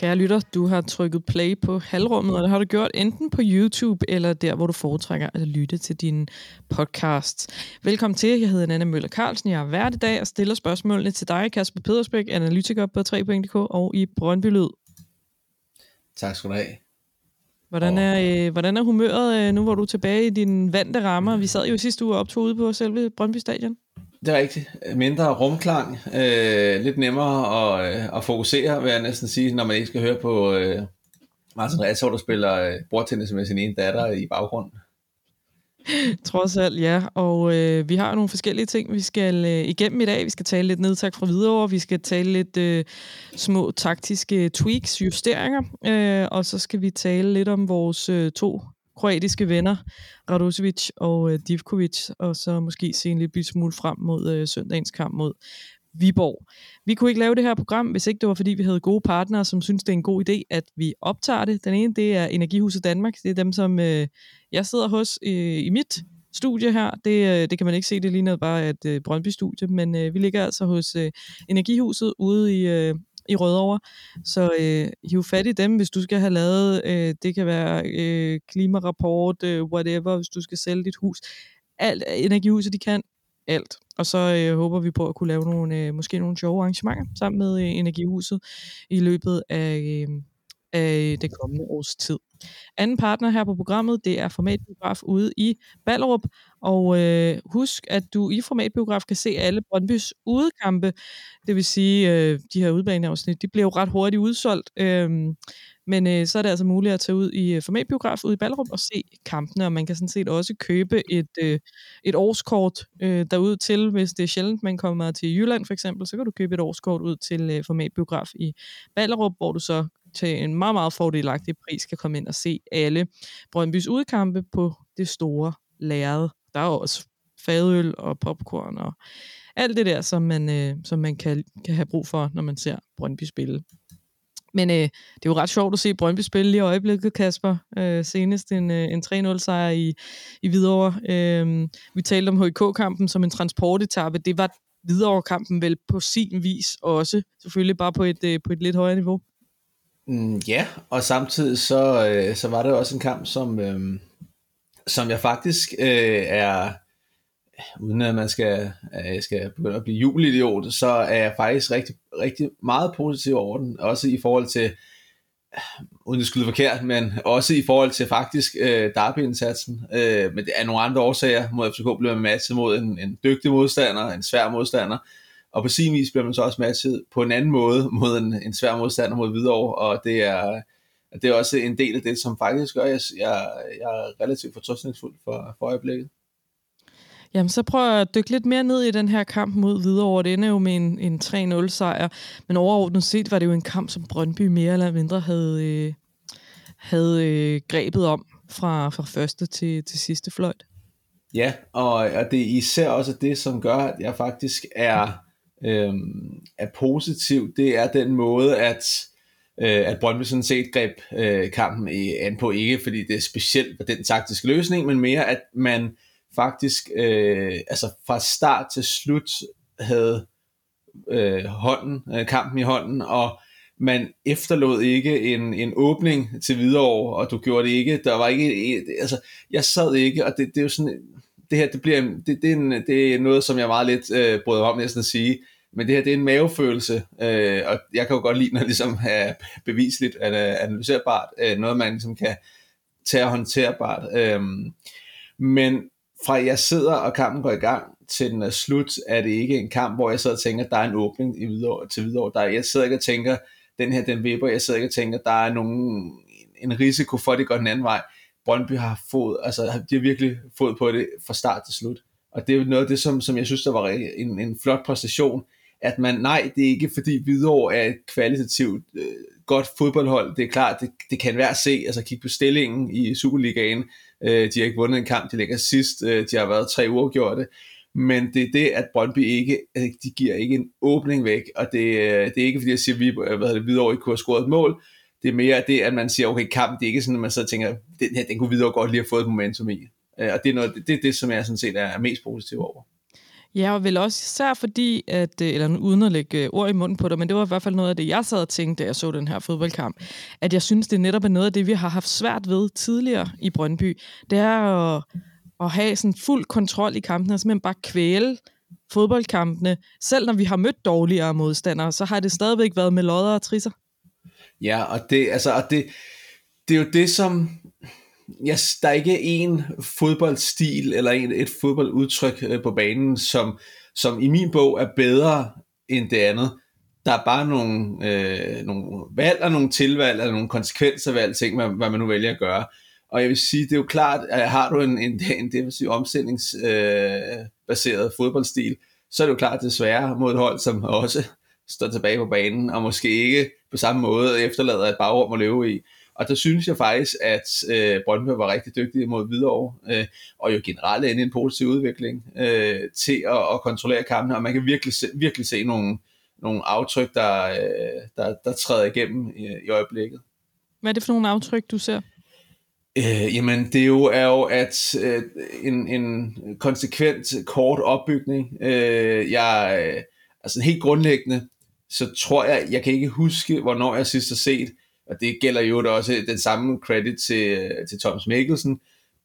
Kære lytter, du har trykket play på halvrummet, og det har du gjort enten på YouTube eller der, hvor du foretrækker at lytte til din podcast. Velkommen til. Jeg hedder Anna Møller Carlsen. Jeg er vært i dag og stiller spørgsmålene til dig, Kasper Pedersbæk, analytiker på 3.dk og i Brøndby Lyd. Tak skal du have. Hvordan er, øh, hvordan er humøret øh, nu, hvor du er tilbage i din vante rammer? Vi sad jo sidste uge og optog ude på selve Brøndby Stadion. Det er rigtigt. Mindre rumklang. Øh, lidt nemmere at, øh, at fokusere, vil jeg næsten sige, når man ikke skal høre på øh, Martin Retsov, der spiller øh, bordtennis med sin ene datter i baggrunden. Trods alt, ja. Og øh, vi har nogle forskellige ting, vi skal øh, igennem i dag. Vi skal tale lidt nedtak fra videre, vi skal tale lidt øh, små taktiske tweaks, justeringer, øh, og så skal vi tale lidt om vores øh, to kroatiske venner, Radosevic og øh, Divkovic, og så måske se en lille smule frem mod øh, søndagens kamp mod Viborg. Vi kunne ikke lave det her program, hvis ikke det var, fordi vi havde gode partnere, som synes, det er en god idé, at vi optager det. Den ene, det er Energihuset Danmark. Det er dem, som øh, jeg sidder hos øh, i mit studie her. Det, øh, det kan man ikke se, det ligner bare et øh, Brøndby-studie, men øh, vi ligger altså hos øh, Energihuset ude i, øh, i Rødovre. Så øh, hiv fat i dem, hvis du skal have lavet, øh, det kan være øh, klimarapport, øh, whatever, hvis du skal sælge dit hus. Alt øh, Energihuset, de kan alt. Og så øh, håber vi på at kunne lave nogle, øh, måske nogle sjove arrangementer sammen med øh, Energihuset i løbet af, øh, af det kommende års tid. Anden partner her på programmet, det er Formatbiograf ude i Ballerup. Og øh, husk, at du i Formatbiograf kan se alle Brøndbys udekampe. Det vil sige, øh, de her udbaneafsnit, de bliver jo ret hurtigt udsolgt. Øh, men øh, så er det altså muligt at tage ud i øh, formatbiograf ude i Ballerup og se kampene, og man kan sådan set også købe et, øh, et årskort øh, derud til, hvis det er sjældent, man kommer til Jylland for eksempel, så kan du købe et årskort ud til øh, formatbiograf i Ballerup, hvor du så til en meget, meget fordelagtig pris kan komme ind og se alle Brøndbys udkampe på det store lærred. Der er også fadøl og popcorn og alt det der, som man, øh, som man kan, kan have brug for, når man ser Brøndby spille. Men øh, det er jo ret sjovt at se Brøndby spille i øjeblikket, Kasper. Øh, senest en, øh, en 3-0-sejr i, i Hvidovre. Øh, vi talte om HK-kampen som en transportetappe. Det var Hvidovre-kampen vel på sin vis også. Selvfølgelig bare på et, øh, på et lidt højere niveau. Mm, ja, og samtidig så, øh, så var det også en kamp, som, øh, som jeg faktisk øh, er uden at man skal, øh, skal begynde at blive juleidiot, så er jeg faktisk rigtig, rigtig meget positiv over den, også i forhold til, øh, uden at skyde forkert, men også i forhold til faktisk øh, derbyindsatsen. Øh, men det er nogle andre årsager, mod FCK blev man matchet mod en, en dygtig modstander, en svær modstander, og på sin vis bliver man så også matchet på en anden måde mod en, en svær modstander mod Hvidovre, og det er, det er også en del af det, som faktisk gør, at jeg, jeg, jeg er relativt fortrøstningsfuld for, for øjeblikket. Jamen, så prøv at dykke lidt mere ned i den her kamp mod Hvidovre. Det ender jo med en, en 3-0-sejr, men overordnet set var det jo en kamp, som Brøndby mere eller mindre havde, øh, havde øh, grebet om fra, fra første til, til sidste fløjt. Ja, og, og det er især også det, som gør, at jeg faktisk er, øh, er positiv. Det er den måde, at øh, at Brøndby sådan set greb øh, kampen i, an på, ikke fordi det er specielt for den taktiske løsning, men mere at man faktisk øh, altså fra start til slut havde øh, hånden, øh, kampen i hånden, og man efterlod ikke en, en åbning til videre og du gjorde det ikke, der var ikke, altså, jeg sad ikke, og det, det er jo sådan, det her, det bliver, det, det, er, en, det er noget, som jeg meget lidt øh, bryder om næsten at sige, men det her, det er en mavefølelse, øh, og jeg kan jo godt lide, når det ligesom er bevisligt, at, øh, analyserbart, øh, noget man ligesom kan tage håndterbart, øh, men fra jeg sidder og kampen går i gang, til den er slut, er det ikke en kamp, hvor jeg sidder og tænker, der er en åbning i videre, til videre. Der, jeg sidder ikke og tænker, den her, den vipper, jeg sidder ikke og tænker, der er nogen, en risiko for, at det går den anden vej. Brøndby har fået, altså de har virkelig fået på det fra start til slut. Og det er jo noget af det, som, som jeg synes, der var en, en flot præstation, at man, nej, det er ikke fordi Hvidovre er et kvalitativt øh, godt fodboldhold. Det er klart, det, det kan være at se, altså kigge på stillingen i Superligaen, Øh, de har ikke vundet en kamp, de ligger sidst. Øh, de har været tre uger gjort det. Men det er det, at Brøndby ikke, øh, de giver ikke en åbning væk, og det, øh, det er ikke fordi, jeg siger, at vi øh, hvad det, Hvidovre ikke kunne have scoret et mål. Det er mere det, at man siger, okay, kampen, det er ikke sådan, at man så tænker, den her, den kunne videre godt lige have fået et momentum i. Øh, og det er, noget, det, er det, som jeg sådan set er mest positiv over. Ja, og vel også især fordi, at, øh, eller uden at lægge øh, ord i munden på dig, men det var i hvert fald noget af det, jeg sad og tænkte, da jeg så den her fodboldkamp, at jeg synes, det netop er noget af det, vi har haft svært ved tidligere i Brøndby. Det er at, at have sådan fuld kontrol i kampene, og simpelthen bare kvæle fodboldkampene. Selv når vi har mødt dårligere modstandere, så har det stadigvæk været med lodder og trisser. Ja, og det, altså, og det, det er jo det, som... Yes, der er ikke en fodboldstil eller en, et fodboldudtryk øh, på banen, som, som i min bog er bedre end det andet. Der er bare nogle, øh, nogle valg og nogle tilvalg, eller nogle konsekvenser ved alting, hvad, hvad man nu vælger at gøre. Og jeg vil sige, det er jo klart, at har du en, en, en det vil sige, omstillingsbaseret øh, fodboldstil, så er det jo klart, desværre mod et hold, som også står tilbage på banen, og måske ikke på samme måde efterlader et bagrum at leve i. Og der synes jeg faktisk, at øh, Brøndby var rigtig dygtig mod Hvidovre, øh, og jo generelt inde i en positiv udvikling øh, til at, at kontrollere kampene, og man kan virkelig se, virkelig se nogle, nogle aftryk, der, øh, der, der træder igennem i, i øjeblikket. Hvad er det for nogle aftryk, du ser? Øh, jamen, det jo er jo at øh, en, en konsekvent kort opbygning. Øh, jeg, øh, altså helt grundlæggende, så tror jeg, jeg kan ikke huske, hvornår jeg sidst har set, og det gælder jo også øh, den samme credit til, øh, til Thomas Mikkelsen,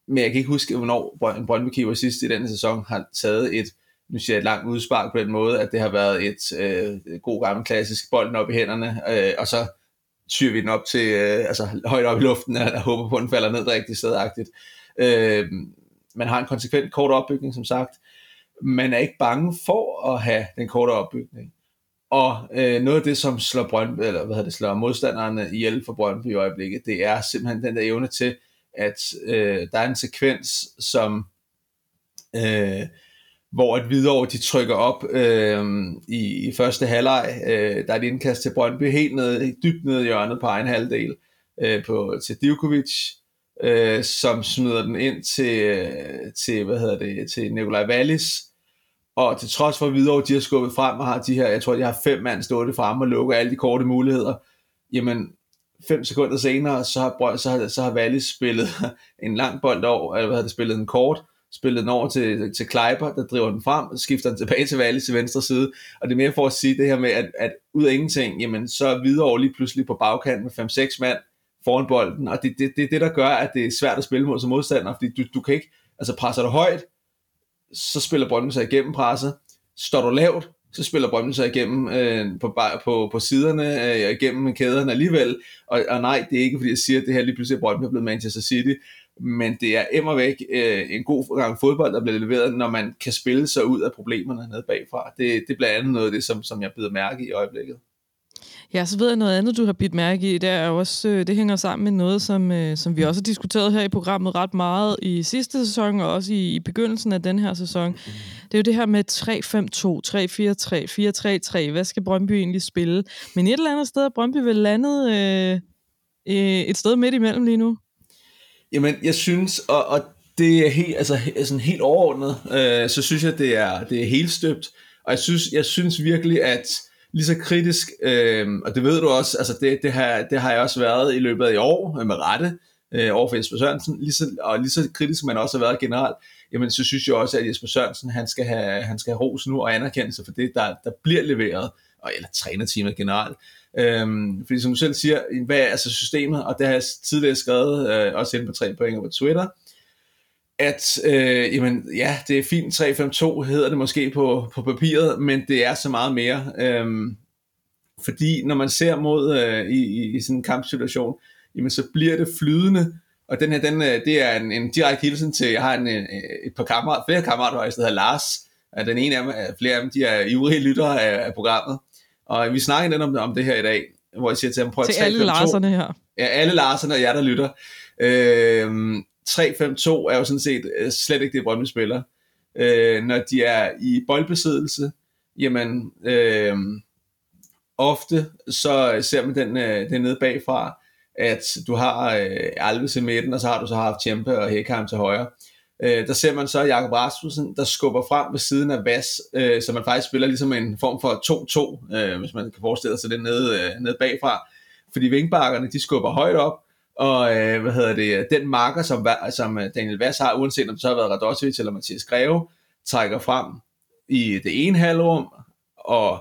men jeg kan ikke huske, hvornår en Brøndby Keeper sidst i denne sæson har taget et, nu siger jeg, et langt udspark på den måde, at det har været et øh, god gammel klassisk bolden op i hænderne, øh, og så tyrer vi den op til, øh, altså højt op i luften, og håber på, at den falder ned rigtig stedagtigt. Øh, man har en konsekvent kort opbygning, som sagt. Man er ikke bange for at have den korte opbygning. Og øh, noget af det, som slår, Brøndby, eller hvad hedder det, slår modstanderne ihjel for Brøndby i øjeblikket, det er simpelthen den der evne til, at øh, der er en sekvens, som øh, hvor et videre de trykker op øh, i, i første halvleg. Øh, der er et indkast til Brøndby helt ned, dybt ned i hjørnet på egen halvdel øh, på, til Divkovic, øh, som smider den ind til, øh, til, hvad hedder det, til Nikolaj Wallis, og til trods for, at Hvidovre de har skubbet frem og har de her, jeg tror, de har fem mand stået frem og lukker alle de korte muligheder, jamen fem sekunder senere, så har, så har, så har Wallis spillet en lang bold over, eller hvad har det, spillet en kort, spillet den over til, til Kleiber, der driver den frem, og skifter den tilbage til Wallis til venstre side, og det er mere for at sige det her med, at, at ud af ingenting, jamen så er Hvidovre lige pludselig på bagkant med 5-6 mand foran bolden, og det er det, det, det, der gør, at det er svært at spille mod som modstander, fordi du, du kan ikke, altså presser du højt, så spiller Brøndby sig igennem presset. Står du lavt, så spiller Brøndby sig igennem øh, på, på, på siderne, øh, igennem kæderne alligevel. Og, og nej, det er ikke fordi jeg siger, at det her lige pludselig er Brøndby er blevet Manchester City, men det er emmer væk øh, en god gang fodbold, der bliver leveret, når man kan spille sig ud af problemerne nede bagfra. Det, det er blandt andet noget af det, som, som jeg bider mærke i øjeblikket. Ja, så ved jeg noget andet, du har bidt mærke i. Det, er også, øh, det hænger sammen med noget, som, øh, som vi også har diskuteret her i programmet ret meget i sidste sæson, og også i, i begyndelsen af den her sæson. Det er jo det her med 3-5-2, 3-4-3, 4-3-3. Hvad skal Brøndby egentlig spille? Men et eller andet sted er Brøndby vel landet øh, øh, et sted midt imellem lige nu? Jamen, jeg synes, og, og det er helt, altså, sådan helt overordnet, øh, så synes jeg, det er, det er helt støbt. Og jeg synes, jeg synes virkelig, at lige så kritisk, øh, og det ved du også, altså det, det, har, det har jeg også været i løbet af i år, øh, med rette, øh, over for Jesper Sørensen, lige så, og lige så kritisk man også har været generelt, jamen så synes jeg også, at Jesper Sørensen, han skal have, han skal have ros nu og anerkendelse for det, der, der bliver leveret, og, eller trænerteamet generelt. Øhm, fordi som du selv siger, hvad er altså systemet, og det har jeg tidligere skrevet, øh, også inde på tre point på Twitter, at øh, jamen, ja, det er fint 3-5-2 hedder det måske på, på papiret, men det er så meget mere. Øhm, fordi når man ser mod øh, i, i, sådan en kampsituation, jamen så bliver det flydende, og den her, den, øh, det er en, en direkte hilsen til, jeg har en, en, et par kammerater, flere kammerater, der hedder Lars, og den ene af dem, flere af dem, de er ivrige lyttere af, af programmet, og vi snakker lidt om, om det her i dag, hvor jeg siger til ham, prøv at Til alle Larserne her. Ja, alle Larserne og jer, der lytter. Øh, 3-5-2 er jo sådan set øh, slet ikke det, Brøndby spiller. Øh, når de er i boldbesiddelse, jamen øh, ofte så ser man den, øh, den nede bagfra, at du har øh, Alves i midten, og så har du så haft Tjempe og Hekheim til højre. Øh, der ser man så Jakob Rasmussen, der skubber frem ved siden af Vas, øh, så man faktisk spiller ligesom en form for 2-2, øh, hvis man kan forestille sig det nede, øh, nede bagfra. Fordi vingbakkerne, de skubber højt op, og øh, hvad hedder det, den marker, som, som øh, Daniel Vass har, uanset om det så har været Radosevic eller Mathias Greve, trækker frem i det ene halvrum, og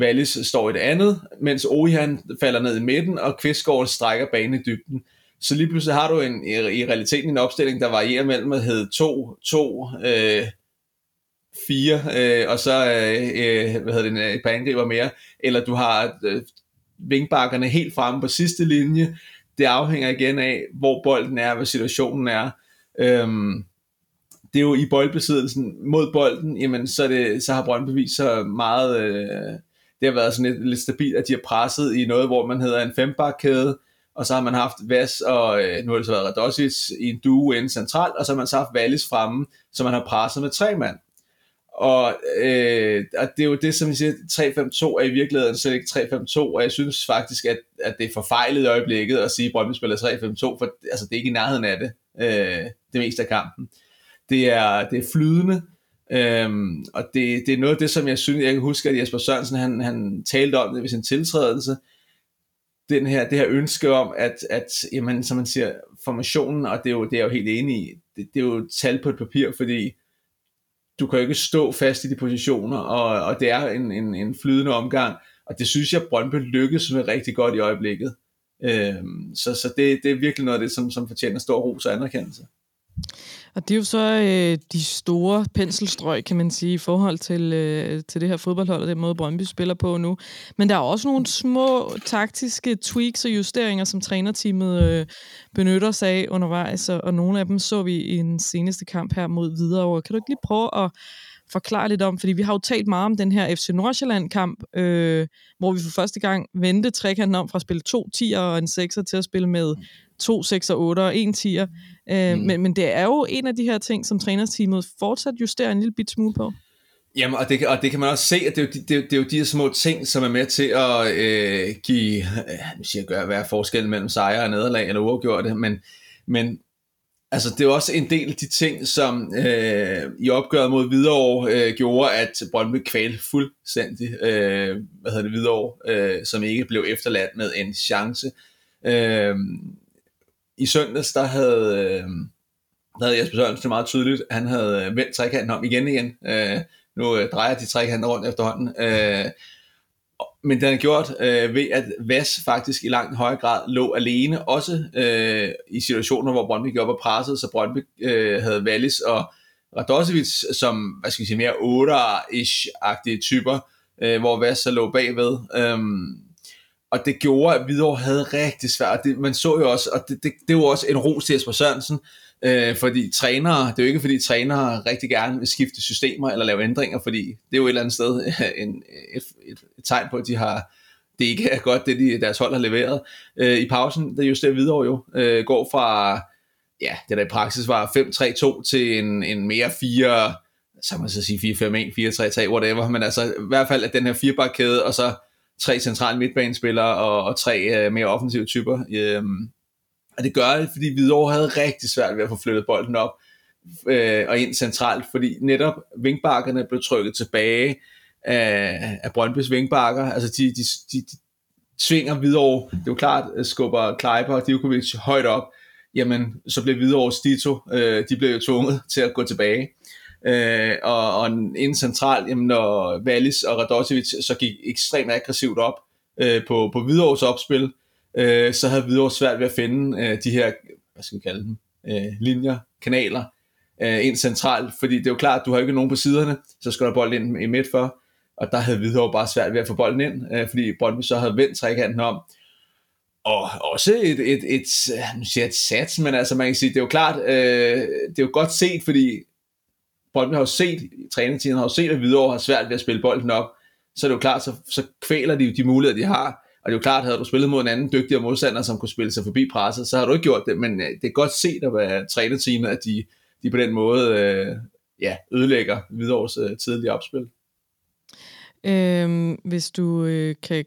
Wallis står i det andet, mens Oihan falder ned i midten, og Kvistgaard strækker banen i dybden. Så lige pludselig har du en, i, i realiteten en opstilling, der varierer mellem at hedde 2, 2, øh, 4, øh, og så øh, øh, hvad hedder det, et par angriber mere, eller du har øh, vingbakkerne helt fremme på sidste linje. Det afhænger igen af, hvor bolden er, hvad situationen er. Øhm, det er jo i boldbesiddelsen mod bolden, jamen så, det, så har Brøndby vist så meget, øh, det har været sådan lidt, lidt stabilt, at de har presset i noget, hvor man hedder en fembakkæde, og så har man haft Vas og, øh, nu har det så været Radosic i en duo inden centralt, og så har man så haft Wallis fremme, så man har presset med tre mand. Og, øh, og det er jo det, som vi siger, 3-5-2 er i virkeligheden slet ikke 3-5-2, og jeg synes faktisk, at, at det er forfejlet i øjeblikket at sige, at Brøndby spiller 3-5-2, for altså, det er ikke i nærheden af det, øh, det meste af kampen. Det er, det er flydende, øhm, og det, det er noget af det, som jeg synes, jeg kan huske, at Jesper Sørensen, han, han talte om det ved sin tiltrædelse, den her, det her ønske om, at, at jamen, som man siger, formationen, og det er jo, det er jeg jo helt enig i, det, det er jo tal på et papir, fordi du kan ikke stå fast i de positioner, og, og det er en, en, en flydende omgang, og det synes jeg, Brøndby lykkes med rigtig godt i øjeblikket. Øhm, så så det, det er virkelig noget af det, som, som fortjener stor ros og anerkendelse. Og det er jo så øh, de store penselstrøg, kan man sige, i forhold til, øh, til det her fodboldhold og den måde, Brøndby spiller på nu. Men der er også nogle små taktiske tweaks og justeringer, som trænerteamet øh, benytter sig af undervejs, og, og nogle af dem så vi i den seneste kamp her mod Hvidovre. Kan du ikke lige prøve at forklare lidt om, fordi vi har jo talt meget om den her FC Nordsjælland-kamp, øh, hvor vi for første gang vendte trekanten om fra at spille to 10'er og en 6'er til at spille med to 6'er, 8'er og en 10'er. Øh, mm. men, men det er jo en af de her ting, som trænerteamet fortsat justerer en lille bit smule på. Jamen, og det, og det kan man også se, at det er, jo, det, er, det er jo de her små ting, som er med til at øh, give, øh, nu siger jeg, gøre, være forskel mellem sejre og nederlag, eller uafgjorte, men, men altså, det er også en del af de ting, som øh, i opgøret mod Hvidovre øh, gjorde, at Brøndby kvalte fuldstændig, øh, hvad hedder det, Hvidovre, øh, som ikke blev efterladt med en chance. Øh, i søndags, der havde, øh, der havde Jesper Sørensen meget tydeligt, han havde øh, vendt trekanten om igen igen. Øh, nu øh, drejer de trekanten rundt efterhånden. Øh, men det den han gjort øh, ved, at Vas faktisk i langt højere grad lå alene, også øh, i situationer, hvor Brøndby gik op og pressede, så Brøndby øh, havde Wallis og Radosevic som, hvad skal vi sige, mere 8-ish-agtige typer, øh, hvor Vas så lå bagved. Øh, og det gjorde, at Hvidovre havde rigtig svært. Det, man så jo også, og det, det, det var også en ros til Jesper Sørensen, Øh, fordi trænere, det er jo ikke fordi trænere rigtig gerne vil skifte systemer eller lave ændringer, fordi det er jo et eller andet sted en, et, et, et tegn på, at de har det ikke er godt, det de, deres hold har leveret. Øh, I pausen, der justerer Hvidovre jo, øh, går fra, ja, det der i praksis var 5-3-2 til en, en mere 4, så man så sige 4-5-1, 4-3-3, whatever, men altså i hvert fald at den her firebakkæde, og så tre centrale midtbanespillere og, og tre øh, mere offensive typer. Øh, og det gør det, fordi Hvidovre havde rigtig svært ved at få flyttet bolden op øh, og ind centralt, fordi netop vinkbakkerne blev trykket tilbage af, af Brøndbys vinkbakker. Altså de, de, de, de tvinger Hvidovre, det er jo klart, øh, skubber Kleiber og Divkovic højt op, jamen så blev Hvidovre Stito, øh, de blev jo tvunget til at gå tilbage. Øh, og, og inden centralt, jamen når Wallis og Radosevic så gik ekstremt aggressivt op øh, på, på Hvidovres opspil, øh, så havde Hvidovre svært ved at finde øh, de her, hvad skal vi kalde dem, øh, linjer, kanaler, øh, ind centralt, fordi det er jo klart, at du har ikke nogen på siderne, så skal der bold ind i midt for, og der havde Hvidovre bare svært ved at få bolden ind, øh, fordi Brøndby så havde vendt trekanten om, og også et, et, et, øh, nu siger jeg et sats, men altså man kan sige, det er jo klart, øh, det er jo godt set, fordi Brøndby har jo set, træningstiden har jo set, at Hvidovre har svært ved at spille bolden op, så er det jo klart, så, så kvæler de jo de muligheder, de har, og det er jo klart, at havde du spillet mod en anden dygtigere modstander, som kunne spille sig forbi presset, så har du ikke gjort det, men øh, det er godt set at være træneteamet, at de, de på den måde øh, ja, ødelægger Hvidovres øh, tidlige opspil. Øhm, hvis du øh, kan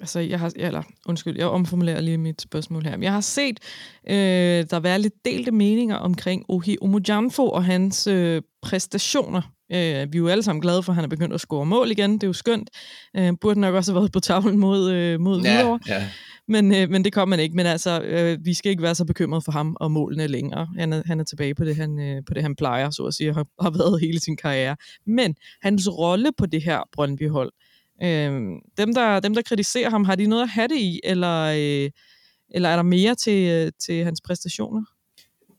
altså jeg har, eller undskyld, jeg omformulerer lige mit spørgsmål her. Jeg har set, øh, der være lidt delte meninger omkring Ohi Omojanfo og hans øh, præstationer Øh, vi er jo alle sammen glade for, at han er begyndt at score mål igen. Det er jo skønt. Øh, burde nok også have været på tavlen mod, øh, mod ja, Hvidovre. Ja. men, øh, men det kom man ikke. Men altså, øh, vi skal ikke være så bekymrede for ham og målene længere. Han er, han er tilbage på det, han, øh, på det, han plejer, så at sige, har, har været hele sin karriere. Men hans rolle på det her Brøndby-hold, øh, dem, der, dem, der kritiserer ham, har de noget at have det i, eller, øh, eller er der mere til, øh, til hans præstationer?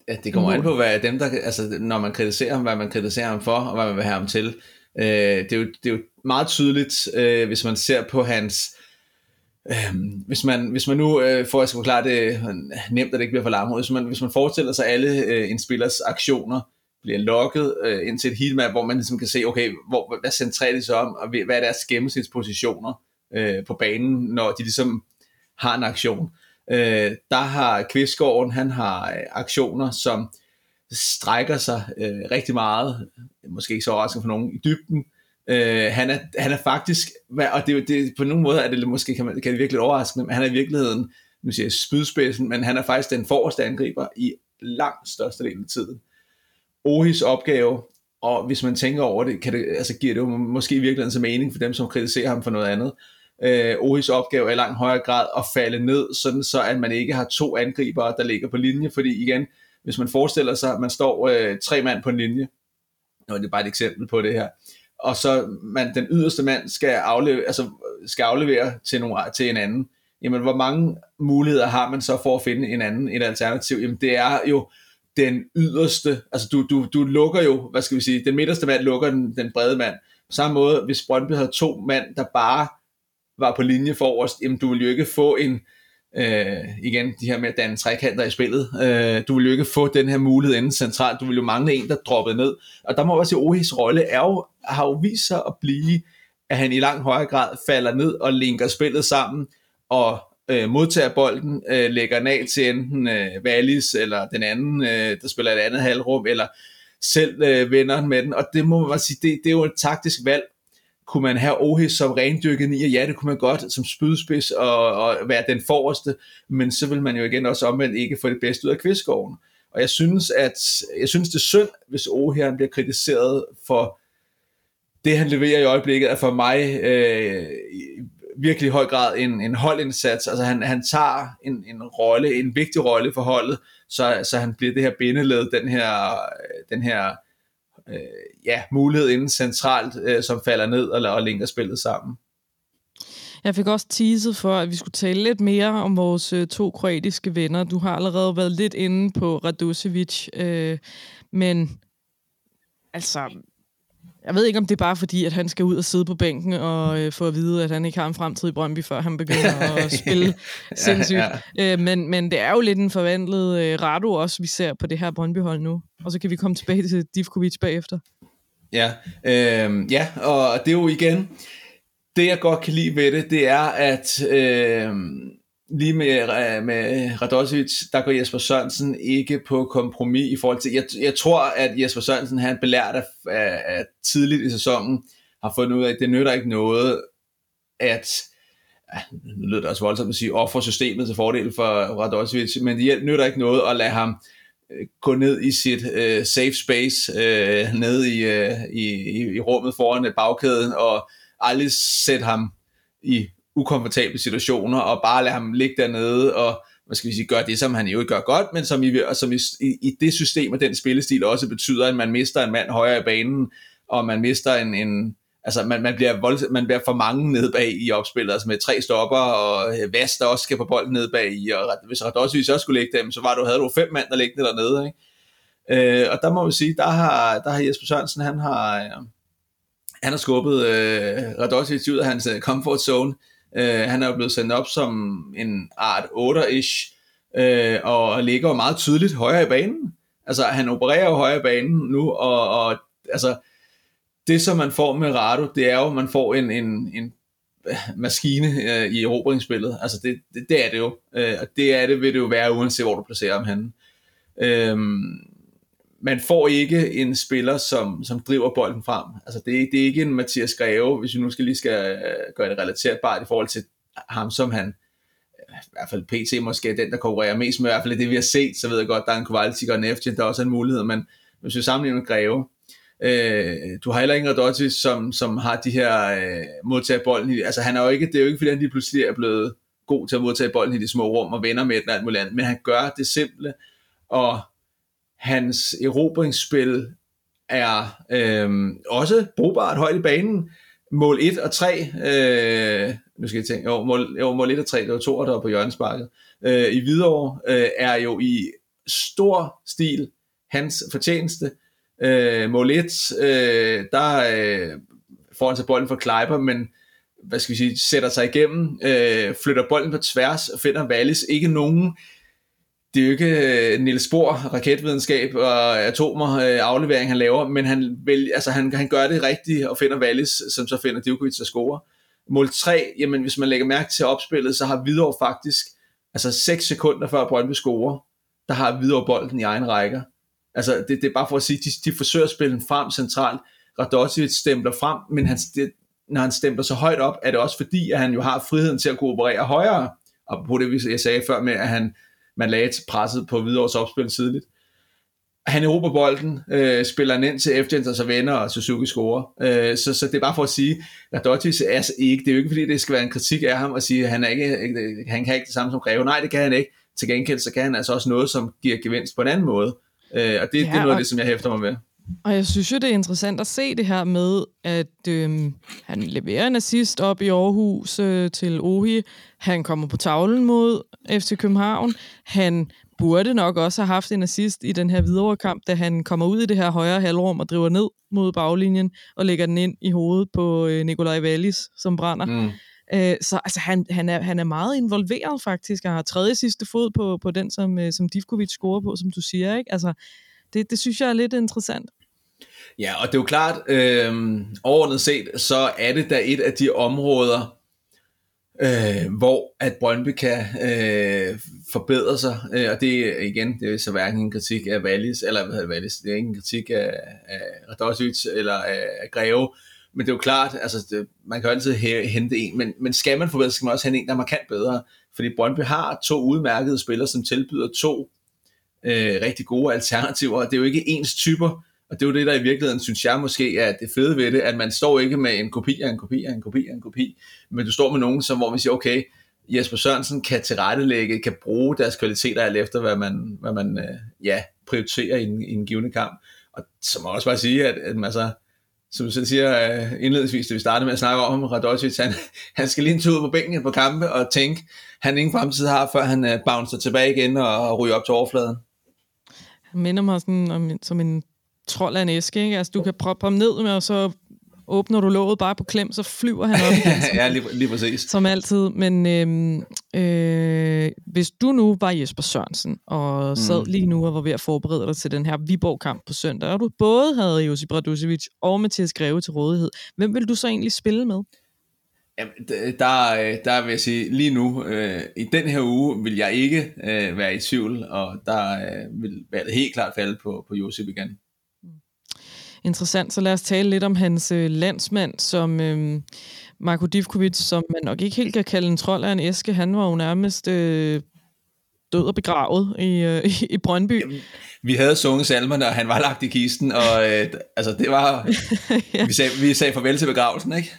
Ja, det kommer an på, hvad dem, der, altså, når man kritiserer ham, hvad man kritiserer ham for, og hvad man vil have ham til. Øh, det, er jo, det er jo meget tydeligt, øh, hvis man ser på hans... Øh, hvis, man, hvis man nu, øh, for at skal forklare det nemt, at det ikke bliver for larmhovedet, hvis man, hvis man forestiller sig alle øh, en spillers aktioner, bliver lukket øh, ind til et heatmap, hvor man ligesom kan se, okay, hvor, hvad centrerer de sig om, og hvad er deres gennemsnitspositioner øh, på banen, når de ligesom har en aktion. Øh, der har Kvistgården, han har øh, aktioner, som strækker sig øh, rigtig meget, måske ikke så overraskende for nogen, i dybden. Øh, han, er, han er faktisk, og det, det, på nogle måder er det måske, kan, man, kan det virkelig overraske, men han er i virkeligheden, nu siger jeg spydspidsen, men han er faktisk den forreste angriber i langt største del af tiden. Ohis opgave, og hvis man tænker over det, kan det altså giver det jo måske i virkeligheden så mening for dem, som kritiserer ham for noget andet. Øh, Ohis opgave er i langt højere grad at falde ned, sådan så at man ikke har to angribere, der ligger på linje, fordi igen, hvis man forestiller sig, at man står øh, tre mand på en linje, og det er bare et eksempel på det her, og så man, den yderste mand skal aflevere, altså, skal aflevere til, nogle, til en anden, jamen hvor mange muligheder har man så for at finde en anden, et alternativ? Jamen det er jo den yderste, altså du, du, du lukker jo, hvad skal vi sige, den midterste mand lukker den, den brede mand. På samme måde, hvis Brøndby havde to mand, der bare var på linje forrest, jamen du ville jo ikke få en, øh, igen, de her med at danne trekanter i spillet, øh, du ville jo ikke få den her mulighed inden centralt, du ville jo mangle en, der droppede ned. Og der må man også sige, at Ohis rolle er jo, har jo vist sig at blive, at han i langt højere grad falder ned og linker spillet sammen, og øh, modtager bolden, øh, lægger den af til enten øh, Wallis eller den anden, øh, der spiller et andet halvrum, eller selv øh, vender med den, og det må man sige, det, det er jo et taktisk valg, kunne man have Ohis som rendyrket i, og ja, det kunne man godt som spydspids og, og være den forreste, men så vil man jo igen også omvendt ikke få det bedste ud af kvistgården. Og jeg synes, at jeg synes det er synd, hvis Ohe bliver kritiseret for det, han leverer i øjeblikket, er for mig øh, virkelig i høj grad en, en holdindsats. Altså han, han tager en, en rolle, en vigtig rolle for holdet, så, så han bliver det her bindeled, den her, den her øh, ja, mulighed inden centralt, øh, som falder ned og, og linker spillet sammen. Jeg fik også teaset for, at vi skulle tale lidt mere om vores øh, to kroatiske venner. Du har allerede været lidt inde på Radosevic, øh, men altså, jeg ved ikke, om det er bare fordi, at han skal ud og sidde på bænken og øh, få at vide, at han ikke har en fremtid i Brøndby, før han begynder at spille sindssygt. Ja, ja. Øh, men, men det er jo lidt en forvandlet øh, Rado også, vi ser på det her Brøndby-hold nu. Og så kan vi komme tilbage til Divkovic bagefter. Ja, øh, ja, og det er jo igen, det jeg godt kan lide ved det, det er, at øh, lige med, øh, med Radosevic, der går Jesper Sørensen ikke på kompromis i forhold til, jeg, jeg tror, at Jesper Sørensen, han belært af, af, af tidligt i sæsonen, har fundet ud af, at det nytter ikke noget, at nu lyder det også voldsomt at sige, offer systemet til fordel for Radosevic, men det nytter ikke noget at lade ham øh, gå ned i sit øh, safe space, øh, ned i, øh, i, i, i rummet foran øh, bagkæden, og aldrig sætte ham i ukomfortable situationer, og bare lade ham ligge dernede, og hvad skal vi sige, gøre det, som han jo ikke gør godt, men som, i, som i, i det system og den spillestil også betyder, at man mister en mand højere i banen, og man mister en, en altså man, man, bliver vold, man bliver for mange nede bag i opspillet, altså med tre stopper, og øh, Vast der også skal på bolden nede bag i, og hvis Radosvic også skulle lægge dem, så var du, havde du fem mand, der liggende dernede, ikke? Øh, og der må vi sige, der har, der har Jesper Sørensen, han har, øh, han har skubbet øh, Radosvic ud af hans øh, comfort zone, Øh, han er jo blevet sendt op som en art 8'er-ish, øh, og ligger jo meget tydeligt højere i banen. Altså, han opererer jo højere i banen nu, og, og altså, det som man får med Rado, det er jo, at man får en, en, en øh, maskine øh, i erobringsspillet. Altså, det, det, det er det jo. Øh, og det er det, vil det jo være, uanset hvor du placerer ham henne. Øh, man får ikke en spiller, som, som driver bolden frem. Altså det, det er ikke en Mathias Greve, hvis vi nu skal lige skal øh, gøre det relaterbart i forhold til ham, som han øh, i hvert fald PT måske er den, der konkurrerer mest med, i hvert fald det vi har set, så ved jeg godt, der er en Kowalczyk og en Eftin, der også er en mulighed, men hvis vi sammenligner med Greve, øh, du har heller ingen Radotti, som, som har de her øh, modtager bolden altså han er jo ikke, det er jo ikke fordi han lige pludselig er blevet god til at modtage bolden i de små rum og vender med den og alt muligt andet, men han gør det simple, og hans erobringsspil er øh, også brugbart højt i banen. Mål 1 og 3, øh, nu skal jeg tænke, jo, mål, jo, mål 1 og 3, det var to, der var på hjørnesparket, øh, i Hvidovre, øh, er jo i stor stil hans fortjeneste. Øh, mål 1, øh, der øh, får han sig bolden for Kleiber, men hvad skal vi sige, sætter sig igennem, øh, flytter bolden på tværs og finder Wallis. Ikke nogen, det er jo ikke øh, Niels Bohr, raketvidenskab og atomer øh, aflevering, han laver, men han, vil, altså, han, han gør det rigtigt og finder Wallis, som så finder Djokovic og score. Mål 3, jamen hvis man lægger mærke til opspillet, så har Hvidovre faktisk, altså 6 sekunder før Brøndby scorer, der har Hvidovre bolden i egen rækker. Altså det, det er bare for at sige, de, de forsøger at spille den frem centralt. Radosevic stempler frem, men han, det, når han stempler så højt op, er det også fordi, at han jo har friheden til at kunne operere højere. Og på det, jeg sagde før med, at han, man lagde presset på Hvidovres opspil tidligt. Han erobrer bolden, øh, spiller den ind til Efgens og så vender, og Suzuki scorer. Øh, så, så det er bare for at sige, at Dottis er altså ikke, det er jo ikke fordi, det skal være en kritik af ham, og sige, at han, er ikke, han kan ikke det samme som Greve. Nej, det kan han ikke. Til gengæld, så kan han altså også noget, som giver gevinst på en anden måde. Øh, og det, ja, det er noget af det, som jeg hæfter mig med. Og jeg synes jo, det er interessant at se det her med, at øhm, han leverer en assist op i Aarhus øh, til Ohi. Han kommer på tavlen mod FC København. Han burde nok også have haft en assist i den her videre kamp, da han kommer ud i det her højre halvrum og driver ned mod baglinjen og lægger den ind i hovedet på øh, Nikolaj Wallis, som brænder. Mm. Øh, så altså, han, han, er, han er meget involveret faktisk, og har tredje sidste fod på, på den, som, øh, som Divkovic scorer på, som du siger. Ikke? Altså, det, det synes jeg er lidt interessant. Ja, og det er jo klart, øh, overordnet set, så er det da et af de områder, øh, hvor at Brøndby kan øh, forbedre sig, øh, og det er igen, det er så hverken en kritik af Wallis, eller hvad hedder Wallis, det er ikke en kritik af, af Radosic eller af, af Greve, men det er jo klart, altså det, man kan jo altid hente en, men, men skal man forbedre, skal man også hente en, der er markant bedre, fordi Brøndby har to udmærkede spillere, som tilbyder to øh, rigtig gode alternativer, det er jo ikke ens typer, og det er jo det, der i virkeligheden, synes jeg måske er det fede ved det, at man står ikke med en kopi af en kopi af en kopi af en kopi, men du står med nogen, som, hvor man siger, okay, Jesper Sørensen kan tilrettelægge, kan bruge deres kvaliteter alt efter, hvad man, hvad man øh, ja, prioriterer i en, i en givende kamp. Og så må jeg også bare sige, at, at altså, som du selv siger øh, indledningsvis, da vi startede med at snakke om Radojic, han, han skal lige en tur på bænken på kampe og tænke, han ingen fremtid har, før han øh, bouncer tilbage igen og, og ryger op til overfladen. Han minder mig sådan om, som en trold af en æske, ikke? Altså, du kan proppe ham ned med, og så åbner du låget bare på klem, så flyver han op igen. Som, ja, lige, lige præcis. Som altid. Men øhm, øh, hvis du nu var Jesper Sørensen, og sad mm. lige nu og var ved at forberede dig til den her Viborg-kamp på søndag, og du både havde Josip Radusevic og Mathias Greve til rådighed, hvem vil du så egentlig spille med? Jamen, der, der vil jeg sige, lige nu, øh, i den her uge, vil jeg ikke øh, være i tvivl, og der øh, vil være helt klart falde på, på Josip igen. Interessant, så lad os tale lidt om hans øh, landsmand, som øh, Marko Divkovic, som man nok ikke helt kan kalde en trold af en æske. Han var jo nærmest øh, død og begravet i, øh, i Brøndby. Jamen, vi havde sunget salmerne, og han var lagt i kisten, og øh, altså det var... ja. vi, sagde, vi sagde farvel til begravelsen, ikke?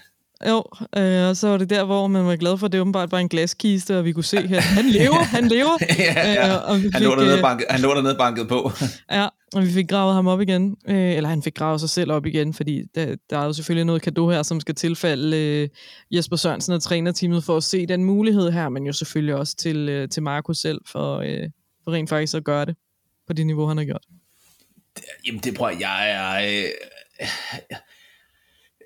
Jo, øh, og så var det der, hvor man var glad for, at det åbenbart var en glaskiste, og vi kunne se her, han lever, han lever. ja, ja. Øh, og vi fik, han, lå dernede øh, banket, han lå dernede banket på. ja, og vi fik gravet ham op igen. Øh, eller han fik gravet sig selv op igen, fordi der, der er jo selvfølgelig noget kado her, som skal tilfalde øh, Jesper Sørensen og trænerteamet for at se den mulighed her, men jo selvfølgelig også til, øh, til Marco selv for, øh, for rent faktisk at gøre det på det niveau, han har gjort. Jamen det prøver jeg er... Øh,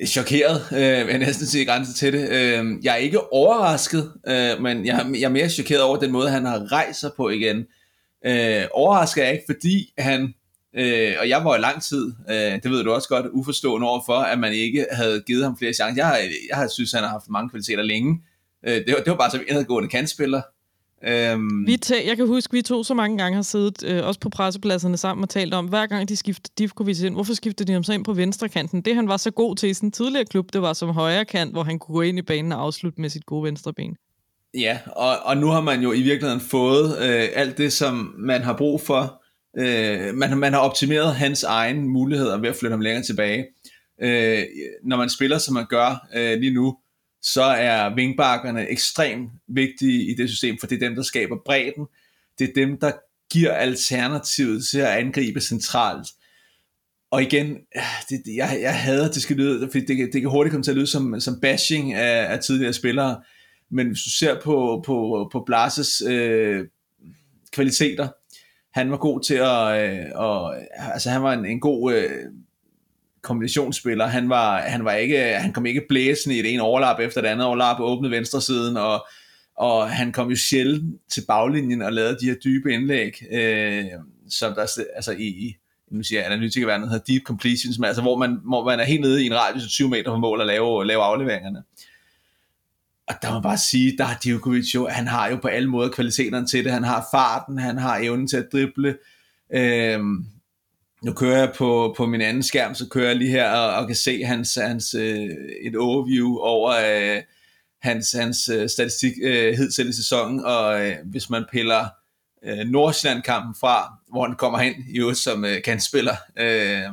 chokeret, øh, vil jeg næsten sige grænse til det. Øh, jeg er ikke overrasket, øh, men jeg, jeg er mere chokeret over den måde, han har rejst sig på igen. Øh, overrasket er ikke, fordi han, øh, og jeg var i lang tid, øh, det ved du også godt, uforstående over for, at man ikke havde givet ham flere chancer. Jeg har, jeg har synes, han har haft mange kvaliteter længe. Øh, det, var, det var bare som en indadgående kantspiller. Øhm. Vi tæ- jeg kan huske, vi to så mange gange har siddet, øh, også på pressepladserne sammen og talt om, hver gang de skifter Divkovic ind, hvorfor skifter de ham så ind på venstre kanten? Det han var så god til i sin tidligere klub, det var som højre kant, hvor han kunne gå ind i banen og afslutte med sit gode venstre ben. Ja, og, og nu har man jo i virkeligheden fået øh, alt det, som man har brug for. Øh, man, man har optimeret hans egen muligheder ved at flytte ham længere tilbage. Øh, når man spiller, som man gør øh, lige nu, så er vingbakkerne ekstremt vigtige i det system, for det er dem, der skaber bredden. Det er dem, der giver alternativet til at angribe centralt. Og igen, det, jeg, jeg hader, det skal lyde, for det, det kan hurtigt komme til at lyde som, som bashing af, af tidligere spillere, men hvis du ser på, på, på Blases øh, kvaliteter, han var god til at, øh, og, altså han var en, en god øh, kombinationsspiller. Han var, han var ikke, han kom ikke blæsende i det ene overlap efter det andet overlap, åbne venstre siden, og, og han kom jo sjældent til baglinjen og lavede de her dybe indlæg, øh, som der, altså i, i nu siger analytikerverdenen hedder deep completions, men altså hvor man, hvor man er helt nede i en radius af 20 meter fra mål og lave, lave afleveringerne. Og der må bare sige, der har Djokovic jo, han har jo på alle måder kvaliteterne til det. Han har farten, han har evnen til at drible. Øhm, nu kører jeg på, på min anden skærm, så kører jeg lige her og, og kan se hans, hans øh, et overview over øh, hans, hans øh, statistik øh, hidtil i sæsonen, og øh, hvis man piller øh, Nordsjælland-kampen fra, hvor han kommer hen i øvrigt som øh, kantspiller, øh,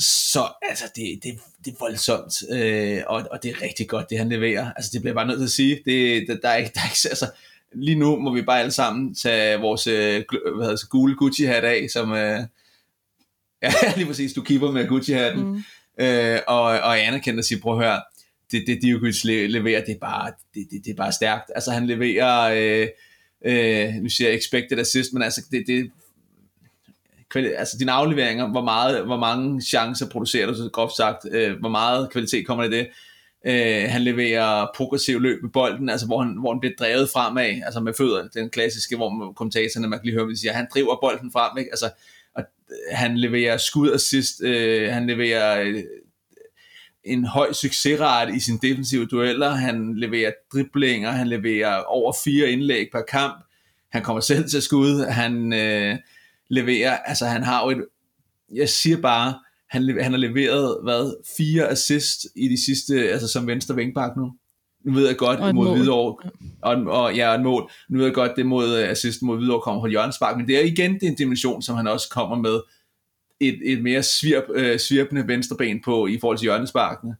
så altså, det, det, det er voldsomt, øh, og, og det er rigtig godt, det han leverer. Altså, det bliver bare nødt til at sige. Det, der, der, er ikke, der er ikke, altså, lige nu må vi bare alle sammen tage vores øh, hvad hedder gule Gucci-hat af, som, øh, ja, lige præcis, du keeper med Gucci-hatten, mm. øh, og, og anerkender og siger, prøv at høre, det, det Djokovic leverer, det er bare, det, det, det er bare stærkt. Altså, han leverer, øh, øh, nu siger jeg expected assist, men altså, det, det altså dine afleveringer, hvor, meget, hvor mange chancer producerer du, så groft sagt, øh, hvor meget kvalitet kommer i det. Øh, han leverer progressiv løb med bolden, altså hvor han, hvor han bliver drevet fremad, altså med fødder, den klassiske, hvor kommentatorerne, man kan lige høre, de siger, han driver bolden frem, ikke? altså og øh, han leverer skud assist, øh, han leverer øh, en høj succesrate i sine defensive dueller, han leverer driblinger, han leverer over fire indlæg per kamp, han kommer selv til skud, han øh, leverer, altså han har jo et, jeg siger bare, han, han har leveret, hvad, fire assist i de sidste, altså som venstre vingbak nu. Nu ved jeg godt, og mod Hvidovre, og, og, ja, et mål. Nu ved jeg godt, det mod uh, assist mod Hvidovre kommer fra Jørgens men det er igen det er en dimension, som han også kommer med et, et mere svirp, uh, svirpende venstreben på i forhold til hjørnesparkene.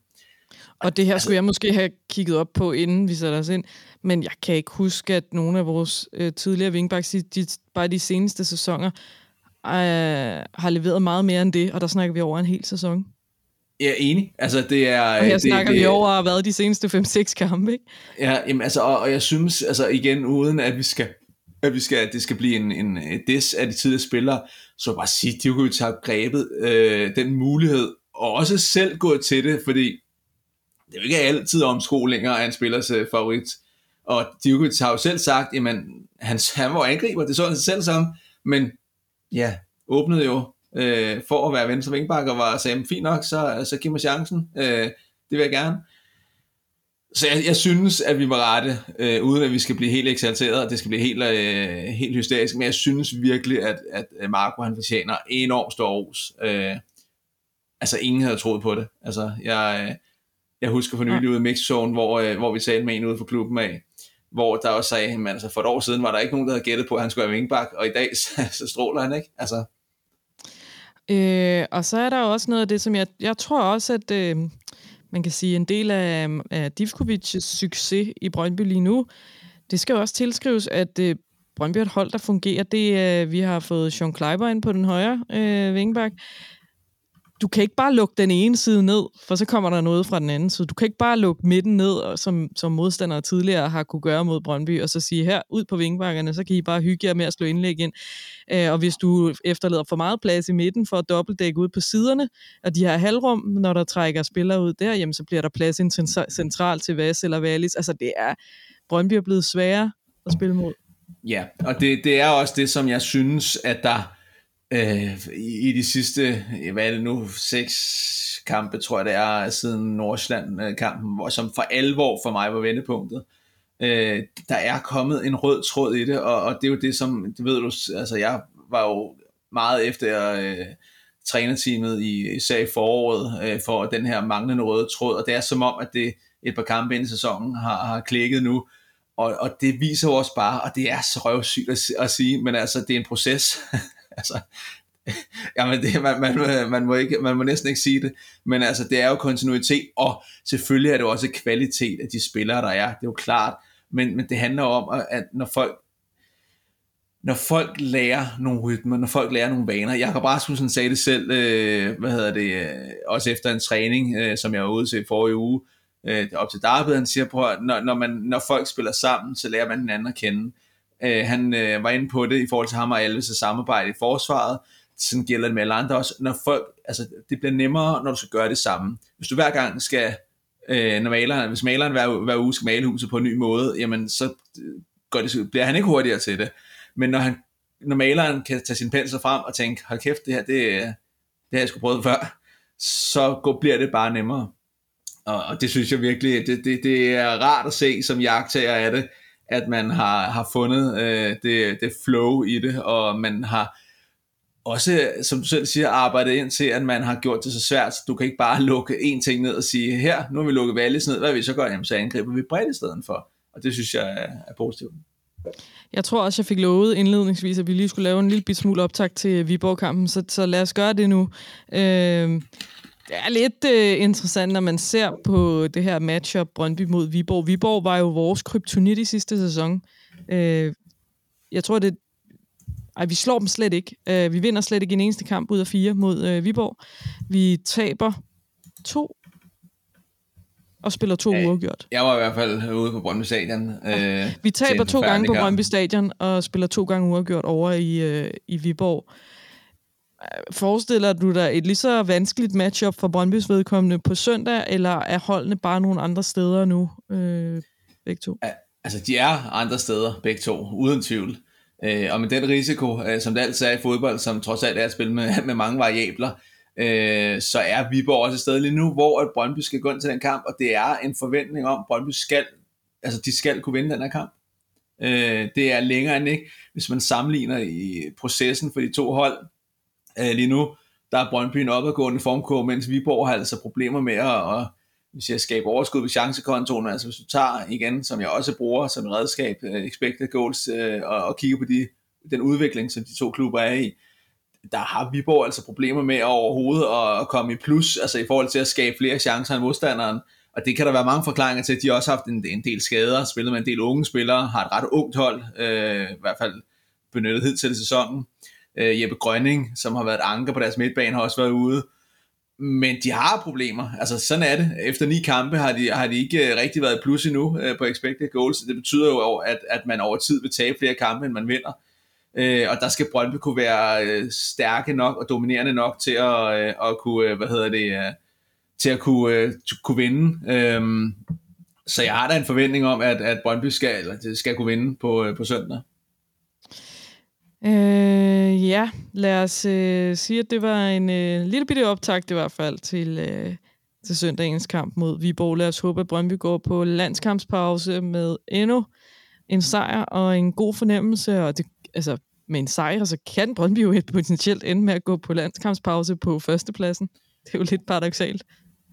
Og det her altså, skulle jeg måske have kigget op på, inden vi satte os ind. Men jeg kan ikke huske, at nogle af vores øh, tidligere wingbacks, de, de, bare de seneste sæsoner, øh, har leveret meget mere end det, og der snakker vi over en hel sæson. Jeg er enig. Altså, det er, og her det, snakker det, vi over, hvad de seneste 5-6 kampe, ikke? Ja, jamen, altså, og, og, jeg synes, altså igen, uden at vi skal, at vi skal, at det skal blive en, en dis af de tidligere spillere, så bare sige, Djokovic har grebet øh, den mulighed, og også selv gået til det, fordi det er jo ikke altid omskolinger af en spillers øh, favorit. Og Djokovic har jo selv sagt, jamen, han, han var angriber, det så han selv som, men ja, åbnede jo øh, for at være venstre vingbak, og var sagde, fint nok, så, så giv mig chancen, øh, det vil jeg gerne. Så jeg, jeg synes, at vi var rette, øh, uden at vi skal blive helt eksalteret, og det skal blive helt, øh, helt hysterisk, men jeg synes virkelig, at, at Marco han fortjener enormt stor ros. Øh, altså, ingen havde troet på det. Altså, jeg, øh, jeg husker for nylig ude i Mixzone, hvor, øh, hvor vi talte med en ude for klubben af, hvor der også sagde, at altså for et år siden var der ikke nogen, der havde gættet på, at han skulle være vingbak, og i dag så, så stråler han, ikke? Altså. Øh, og så er der også noget af det, som jeg, jeg tror også, at øh, man kan sige, en del af, af Divkovic's succes i Brøndby lige nu, det skal jo også tilskrives, at øh, Brøndby er et hold, der fungerer. Det, øh, vi har fået Sean Kleiber ind på den højre øh, vingbak du kan ikke bare lukke den ene side ned, for så kommer der noget fra den anden side. Du kan ikke bare lukke midten ned, som, som modstandere tidligere har kunne gøre mod Brøndby, og så sige her, ud på vingbakkerne, så kan I bare hygge jer med at slå indlæg ind. Øh, og hvis du efterlader for meget plads i midten for at dobbeltdække ud på siderne, og de har halvrum, når der trækker spillere ud der, jamen så bliver der plads ind centralt til Vas eller Valis. Altså det er, Brøndby er blevet sværere at spille mod. Ja, og det, det er også det, som jeg synes, at der øh, i, i de sidste, hvad er det nu, seks kampe, tror jeg det er, siden Nordsjælland-kampen, hvor, som for alvor for mig var vendepunktet. Øh, der er kommet en rød tråd i det, og, og det er jo det, som, det ved du, altså jeg var jo meget efter øh, trænerteamet i, især i foråret, øh, for den her manglende røde tråd, og det er som om, at det et par kampe ind i sæsonen har, har klikket nu, og, og det viser jo også bare, og det er så røvsygt at, at sige, men altså, det er en proces. altså, Jamen, det, man, man, man, må ikke, man må næsten ikke sige det, men altså, det er jo kontinuitet, og selvfølgelig er det også kvalitet af de spillere, der er, det er jo klart, men, men det handler om, at når folk når folk lærer nogle rytmer, når folk lærer nogle vaner. Jakob Rasmussen sagde det selv, øh, hvad hedder det, øh, også efter en træning, øh, som jeg var ude til forrige uge, øh, op til Darby, han siger, på, at når, når, man, når folk spiller sammen, så lærer man hinanden at kende. Øh, han øh, var inde på det i forhold til ham og Alves' samarbejde i forsvaret, sådan gælder det med alle andre også, når folk, altså det bliver nemmere, når du skal gøre det samme. Hvis du hver gang skal, øh, når maleren, hvis maleren hver, hver uge skal male huset på en ny måde, jamen så øh, går det, bliver han ikke hurtigere til det. Men når, han, når maleren kan tage sin pensel frem og tænke, hold kæft, det her, det, øh, det har jeg sgu prøvet før, så går, bliver det bare nemmere. Og, og det synes jeg virkelig, det, det, det er rart at se som jagttager af det, at man har, har fundet øh, det, det flow i det, og man har også, som du selv siger, arbejdet ind til, at man har gjort det så svært, så du kan ikke bare lukke én ting ned og sige, her, nu har vi lukket Valles ned, hvad vil vi så gøre? Jamen, så angriber vi bredt i stedet for. Og det synes jeg er, er positivt. Jeg tror også, jeg fik lovet indledningsvis, at vi lige skulle lave en lille smule optag til Viborg-kampen, så, så lad os gøre det nu. Øh, det er lidt øh, interessant, når man ser på det her matchup Brøndby mod Viborg. Viborg var jo vores kryptonit i sidste sæson. Øh, jeg tror, det ej, vi slår dem slet ikke. Øh, vi vinder slet ikke en eneste kamp ud af fire mod øh, Viborg. Vi taber to og spiller to ja, uafgjort. Jeg var i hvert fald ude på Brøndby Stadion. Øh, vi taber to gange på Brøndby Stadion og spiller to gange uafgjort over i, øh, i Viborg. Forestiller du dig et lige så vanskeligt matchup for Brøndbys vedkommende på søndag, eller er holdene bare nogle andre steder nu, øh, begge to? Altså, de er andre steder, begge to, uden tvivl. Øh, og med den risiko, øh, som det altid er i fodbold, som trods alt er at spille med, med mange variabler, øh, så er Viborg også et sted lige nu, hvor at Brøndby skal gå ind til den kamp, og det er en forventning om, at Brøndby skal, altså de skal kunne vinde den her kamp. Øh, det er længere end ikke, hvis man sammenligner i processen for de to hold øh, lige nu, der er Brøndby en opadgående formkurve, mens Viborg har altså problemer med at, at hvis jeg skaber overskud ved chancekontoen, altså hvis du tager igen, som jeg også bruger som et redskab, uh, expected goals, uh, og, og kigger på de, den udvikling, som de to klubber er i, der har Viborg altså problemer med overhovedet at, at komme i plus, altså i forhold til at skabe flere chancer end modstanderen, og det kan der være mange forklaringer til. De har også haft en, en del skader, spillet med en del unge spillere, har et ret ungt hold, uh, i hvert fald benyttet hed til sæsonen. Øh, Jeppe Grønning, som har været anker på deres midtbane, har også været ude. Men de har problemer. Altså sådan er det. Efter ni kampe har de, har de ikke øh, rigtig været plus endnu øh, på expected goals. Det betyder jo, at, at man over tid vil tabe flere kampe, end man vinder. Øh, og der skal Brøndby kunne være øh, stærke nok og dominerende nok til at, øh, at kunne, øh, hvad hedder det, øh, til at kunne, uh, kunne vinde. Øh, så jeg har da en forventning om, at, at Brøndby skal, eller, skal kunne vinde på, øh, på søndag. Øh, ja, lad os øh, sige, at det var en øh, lille bitte optakt i hvert fald til, øh, til søndagens kamp mod Viborg. Lad os håbe, at Brøndby går på landskampspause med endnu en sejr og en god fornemmelse. Og det, altså, med en sejr, så kan Brøndby jo et potentielt ende med at gå på landskampspause på førstepladsen. Det er jo lidt paradoxalt,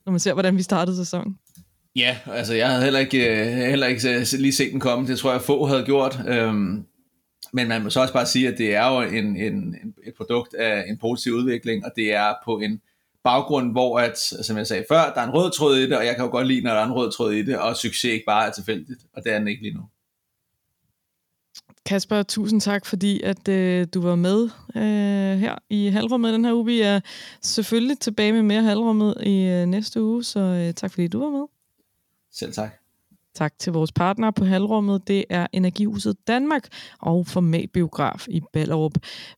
når man ser, hvordan vi startede sæsonen. Ja, altså jeg havde heller ikke, øh, heller ikke øh, lige set den komme. Det tror jeg få havde gjort. Øhm, men man må så også bare sige, at det er jo en, en, et produkt af en positiv udvikling, og det er på en baggrund, hvor, at, som jeg sagde før, der er en rød tråd i det, og jeg kan jo godt lide, når der er en rød tråd i det, og succes ikke bare er tilfældigt, og det er den ikke lige nu. Kasper, tusind tak, fordi at øh, du var med øh, her i halvrummet den her uge. Vi er selvfølgelig tilbage med mere halvrummet i øh, næste uge, så øh, tak fordi du var med. Selv tak. Tak til vores partner på halvrummet. Det er Energihuset Danmark og Formatbiograf i Ballerup.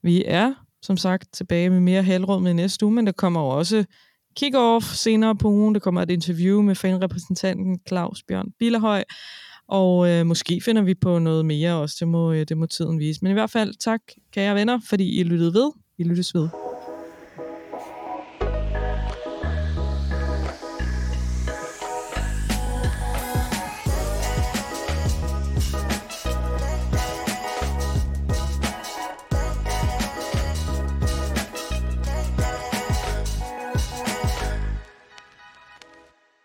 Vi er som sagt tilbage med mere halvrummet i næste uge, men der kommer også kick-off senere på ugen. Der kommer et interview med fanrepræsentanten Claus Bjørn Billerhøj, Og øh, måske finder vi på noget mere også. Det må, øh, det må tiden vise. Men i hvert fald tak, kære venner, fordi I lyttede ved. Vi lyttes ved.